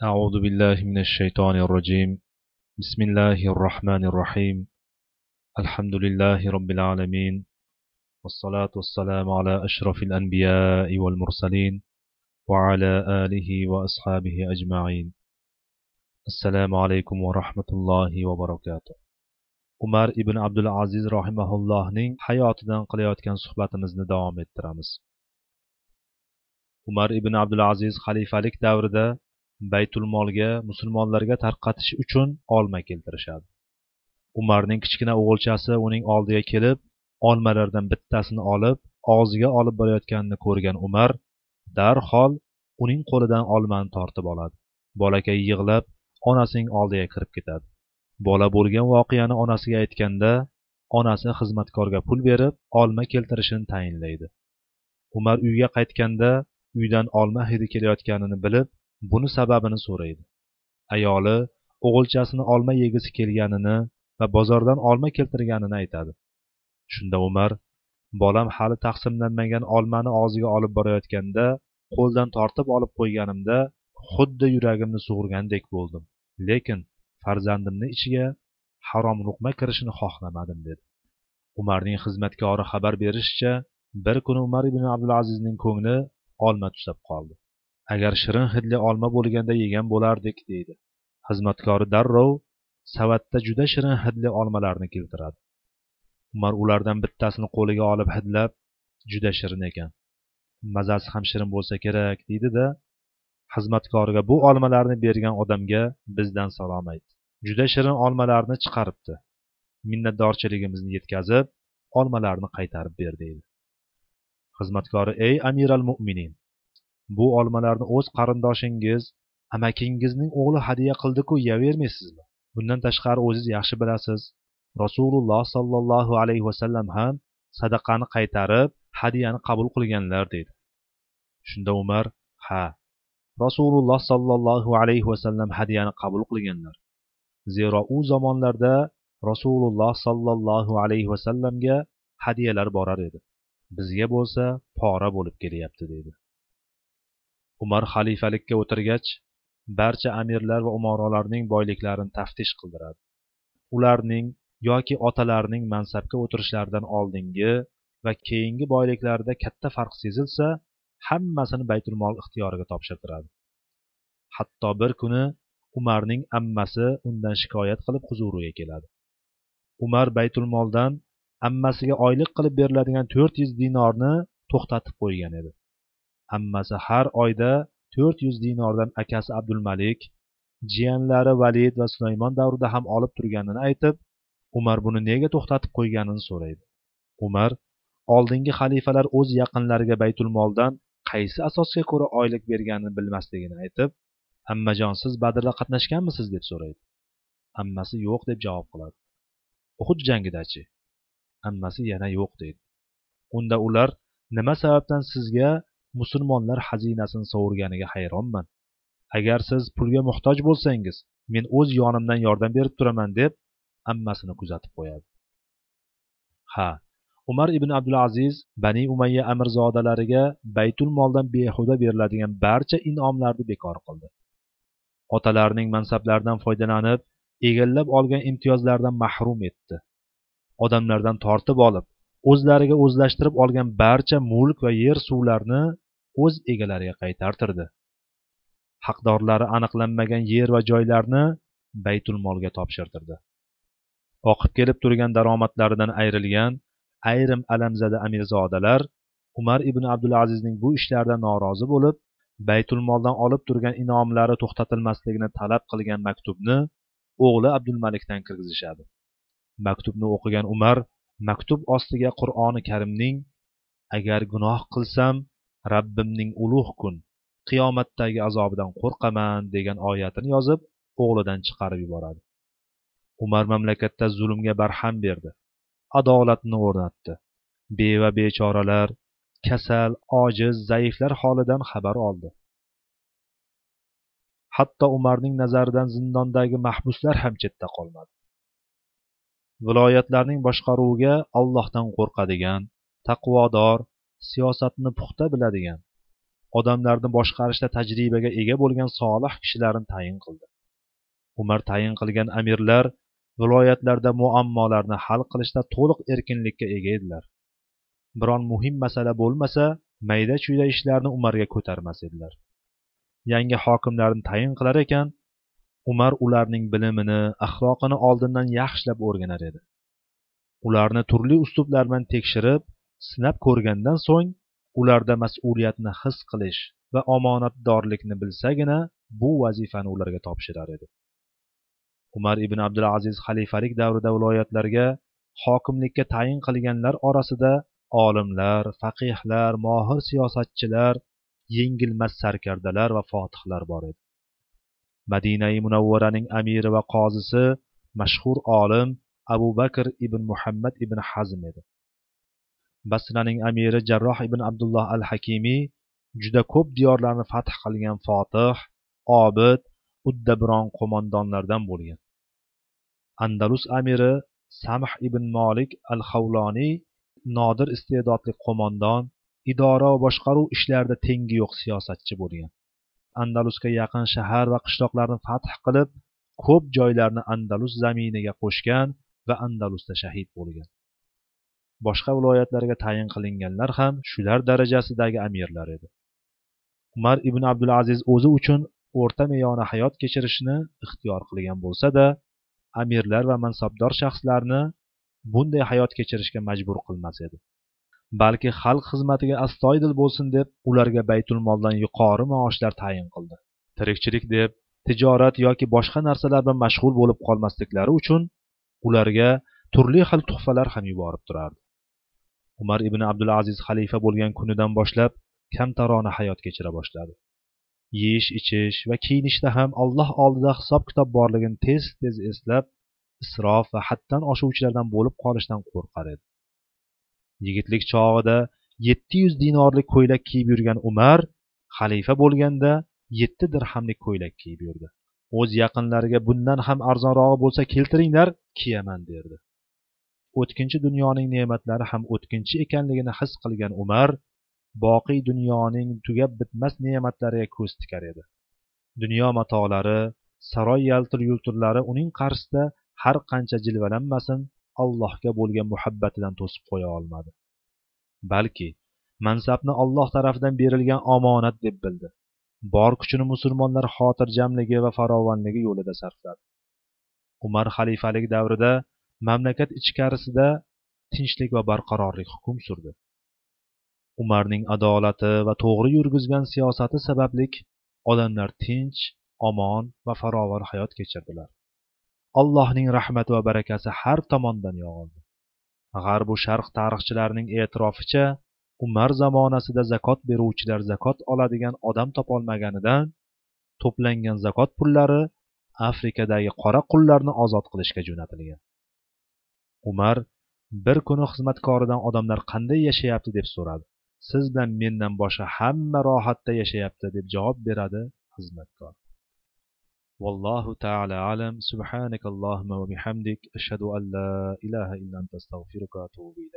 أعوذ بالله من الشيطان الرجيم بسم الله الرحمن الرحيم الحمد لله رب العالمين والصلاة والسلام على أشرف الأنبياء والمرسلين وعلى آله وأصحابه أجمعين السلام عليكم ورحمة الله وبركاته umar ibn abdul aziz rohimaullohning hayotidan qilayotgan suhbatimizni davom ettiramiz umar ibn abdul aziz xalifalik davrida baytulmolga musulmonlarga tarqatish uchun olma keltirishadi. Umarning kichkina o'g'ilchasi uning oldiga kelib olmalardan bittasini olib og'ziga olib borayotganini ko'rgan umar darhol uning qo'lidan olmani tortib oladi. Bolakay yig'lab onasining oldiga kirib ketadi. Bola bo'lgan voqeani onasiga aytganda onasi xizmatkorga pul berib olma keltirishini tayinlaydi. Umar uyga qaytganda uydan olma hidi kelayotganini bilib buni sababini so'raydi. Ayoli o'g'ilchasini olma yegisi kelganini va bozordan olma keltirganini aytadi. Shunda umar bolam hali taqsimlanmagan olmani og'ziga olib borayotganda qo'ldan tortib olib qo'yganimda xuddi yuragimni sug'urgandek bo'ldim. Lekin farzandimni ichiga harom luqma kirishini xohlamadim dedi. Umarning xizmatkori xabar berishicha bir kuni umar ibn abdulazizning ko'ngli olma tusab qoldi. Agar shirin hidli olma bo'lganda yegan bo'lardik deydi. Xizmatkori darrov savatda juda shirin hidli olmalarni keltiradi. Umar ulardan bittasini qo'liga olib hidlab juda shirin ekan. Mazasi ham shirin bo'lsa kerak deydi da xizmatkoriga bu olmalarni bergan odamga bizdan salom ayt juda shirin olmalarni chiqaribdi. Minnatdorchiligimizni yetkazib olmalarni qaytarib ber deydi. Xizmatkori ey amiral mo'minin bu olmalarni o'z qarindoshingiz amakingizning o'g'li hadya qildiku yeyavermaysizmi bundan tashqari o'ziz yaxshi bilasiz. Rasululloh sollallohu alayhi vasallam ham sadaqani qaytarib hadyani qabul qilganlar deydi shunda umar ha rasululloh sollallohu alayhi vasallam hadyani qabul qilganlar. Zero u zamonlarda rasululloh sollallohu alayhi vasallamga hadyalar borar edi. Bizga bo'lsa pora bo'lib kelyapti deydi umar xalifalikka o'tirgach barcha amirlar va umarolarning boyliklarini taftish qildiradi. Ularning yoki otalarining mansabga o'tirishlaridan oldingi va keyingi boyliklarida katta farq sezilsa hammasini baytulmol ixtiyoriga topshirtiradi. Hatto bir kuni umarning ammasi undan shikoyat qilib huzuriga keladi. Umar baytulmoldan ammasiga oylik qilib beriladigan to'rt yuz dinorni to'xtatib qo'ygan edi. Hammasi har oyda to'rt yuz dinordan akasi abdulmalik jiyanlari valid va sulaymon davrida ham olib turganini aytib umar buni nega to'xtatib qo'yganini so'raydi. Umar oldingi xalifalar o'z yaqinlariga baytulmoldan qaysi asosga ko'ra oylik berganini bilmasligini aytib ammajon siz badrda qatnashganmisiz? deb so'raydi. Ammasi yo'q deb javob qiladi. Uhud jangidachi ammasi yana yo'q deydi. Unda ular nima sababdan sizga musulmonlar xazinasini sovurganiga hayronman. Agar siz pulga muhtoj bo'lsangiz men o'z yonimdan yordam berib turaman deb ammasini kuzatib qo'yadi. Ha umar ibn abdulaziz bani umayya amirzodalariga baytul moldan behuda beriladigan barcha inomlarni bekor qildi. Otalarining mansablaridan foydalanib egallab olgan imtiyozlardan mahrum etdi. Odamlardan tortib olib o'zlariga o'zlashtirib olgan barcha mulk va yer suvlarni o'z egalariga qaytartirdi. Haqdorlari aniqlanmagan yer va joylarni baytulmolga topshirtirdi. Oqib kelib turgan daromadlaridan ayrilgan ayrim alamzada amirzodalar umar ibn abdulazizning bu ishlaridan norozi bo'lib baytulmoldan olib turgan inomlari to'xtatilmasligini talab qilgan maktubni o'g'li abdulmalikdan kirgizishadi. Maktubni o'qigan umar maktub ostiga qur'oni karimning agar gunoh qilsam rabbimning ulug' kun qiyomatdagi azobidan qo'rqaman degan oyatini yozib o'g'lidan chiqarib yuboradi. Umar mamlakatda zulmga barham berdi. Adolatni o'rnatdi. Beva bechoralar kasal ojiz zaiflar holidan xabar oldi. Hatto umarning nazaridan zindondagi mahbuslar ham chetda qolmadi. Viloyatlarning boshqaruviga allohdan qo'rqadigan taqvodor siyosatni puxta biladigan odamlarni boshqarishda tajribaga ega bo'lgan solih kishilarni tayin qildi. Umar tayin qilgan amirlar viloyatlarda muammolarni hal qilishda to'liq erkinlikka ega edilar. Biron muhim masala bo'lmasa mayda chuyda ishlarni umarga ko'tarmas edilar. Yangi hokimlarni tayin qilar ekan umar ularning bilimini axloqini oldindan yaxshilab o'rganar edi. Ularni turli uslublar bilan tekshirib sinab ko'rgandan so'ng ularda mas'uliyatni his qilish va omonatdorlikni bilsagina bu vazifani ularga topshirar edi. Umar ibn abdulaziz xalifalik davrida viloyatlarga hokimlikka tayin qilganlar orasida olimlar faqihlar mohir siyosatchilar yengilmas sarkardalar va fotihlar bor edi. Madinai munavvaraning amiri va qozisi mashhur olim abu bakr ibn muhammad ibn hazm edi. Basraning amiri jarroh ibn abdulloh al hakimiy juda ko'p diyorlarni fath qilgan fotih obid uddabiron qo'mondonlardan bo'lgan. Andalus amiri samh ibn molik al havloniy nodir iste'dodli qo'mondon idora va boshqaruv ishlarida tengi yo'q siyosatchi bo'lgan. Andalusga yaqin shahar va qishloqlarni fath qilib ko'p joylarni andalus zaminiga qo'shgan va andalusda shahid bo'lgan. Boshqa viloyatlarga tayin qilinganlar ham shular darajasidagi amirlar edi. Umar ibn abdulaziz o'zi uchun o'rta meyona hayot kechirishni ixtiyor qilgan bo'lsa-da amirlar va mansabdor shaxslarni bunday hayot kechirishga majbur qilmas edi. Balki xalq xizmatiga astoydil bo'lsin deb ularga baytulmoldan yuqori maoshlar tayin qildi. Tirikchilik deb tijorat yoki boshqa narsalar bilan mashg'ul bo'lib qolmasliklari uchun ularga turli xil tuhfalar ham yuborib turardi. Umar ibn abdulaziz xalifa bo'lgan kunidan boshlab kamtarona hayot kechira boshladi. Yeyish ichish va kiyinishda ham alloh oldida hisob kitob borligini tez tez eslab isrof va haddan oshuvchilardan bo'lib qolishdan qo'rqar edi. Yigitlik chog'ida yetti yuz dinorlik ko'ylak kiyib yurgan umar xalifa bo'lganda yetti dirhamlik ko'ylak kiyib yurdi. O'z yaqinlariga bundan ham arzonrog'i bo'lsa keltiringlar kiyaman derdi. O'tkinchi dunyoning ne'matlari ham o'tkinchi ekanligini his qilgan umar boqiy dunyoning tugab bitmas ne'matlariga ko'z tikar edi. Dunyo matolari saroy yaltir yultirlari uning qarshisida har qancha jilvalanmasin allohga bo'lgan muhabbatidan to'sib qo'ya olmadi. Balki mansabni olloh tarafidan berilgan omonat deb bildi. Bor kuchini musulmonlar xotirjamligi va farovonligi yo'lida sarfladi. Umar xalifalik davrida mamlakat ichkarisida tinchlik va barqarorlik hukm surdi. Umarning adolati va to'g'ri yurgizgan siyosati sababli odamlar tinch omon va farovon hayot kechirdilar. Allohning rahmati va barakasi har tomondan yog'ildi. G'arbu sharq tarixchilarining e'tiroficha umar zamonasida zakot beruvchilar zakot oladigan odam topolmaganidan to'plangan zakot pullari afrikadagi qora qullarni ozod qilishga jo'natilgan. umar bir kuni xizmatkoridan odamlar qanday yashayapti deb so'radi siz bilan mendan boshqa hamma rohatda yashayapti deb javob beradi xizmatkor والله تعالى أعلم سبحانك اللهم وبحمدك أشهد أن لا إله إلا أنت أستغفرك وأتوب إليك